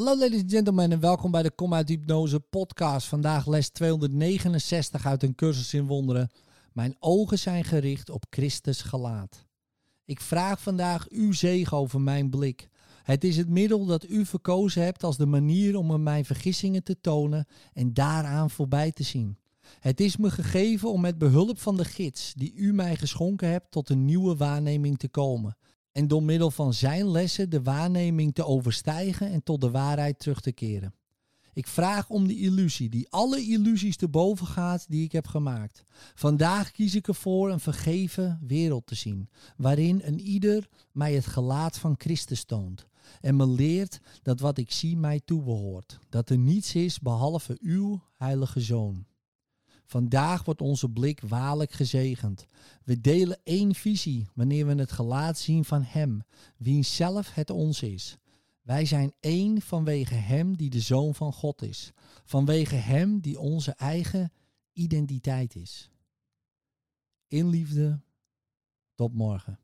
Hallo ladies and gentlemen en welkom bij de Kom uit Hypnose podcast. Vandaag les 269 uit een cursus in wonderen. Mijn ogen zijn gericht op Christus gelaat. Ik vraag vandaag uw zegen over mijn blik. Het is het middel dat u verkozen hebt als de manier om me mijn vergissingen te tonen en daaraan voorbij te zien. Het is me gegeven om met behulp van de gids die u mij geschonken hebt tot een nieuwe waarneming te komen en door middel van zijn lessen de waarneming te overstijgen en tot de waarheid terug te keren. Ik vraag om de illusie die alle illusies te boven gaat die ik heb gemaakt. Vandaag kies ik ervoor een vergeven wereld te zien, waarin een ieder mij het gelaat van Christus toont en me leert dat wat ik zie mij toebehoort, dat er niets is behalve uw heilige zoon. Vandaag wordt onze blik waarlijk gezegend. We delen één visie wanneer we het gelaat zien van Hem, wiens zelf het ons is. Wij zijn één vanwege Hem die de Zoon van God is, vanwege Hem die onze eigen identiteit is. In liefde, tot morgen.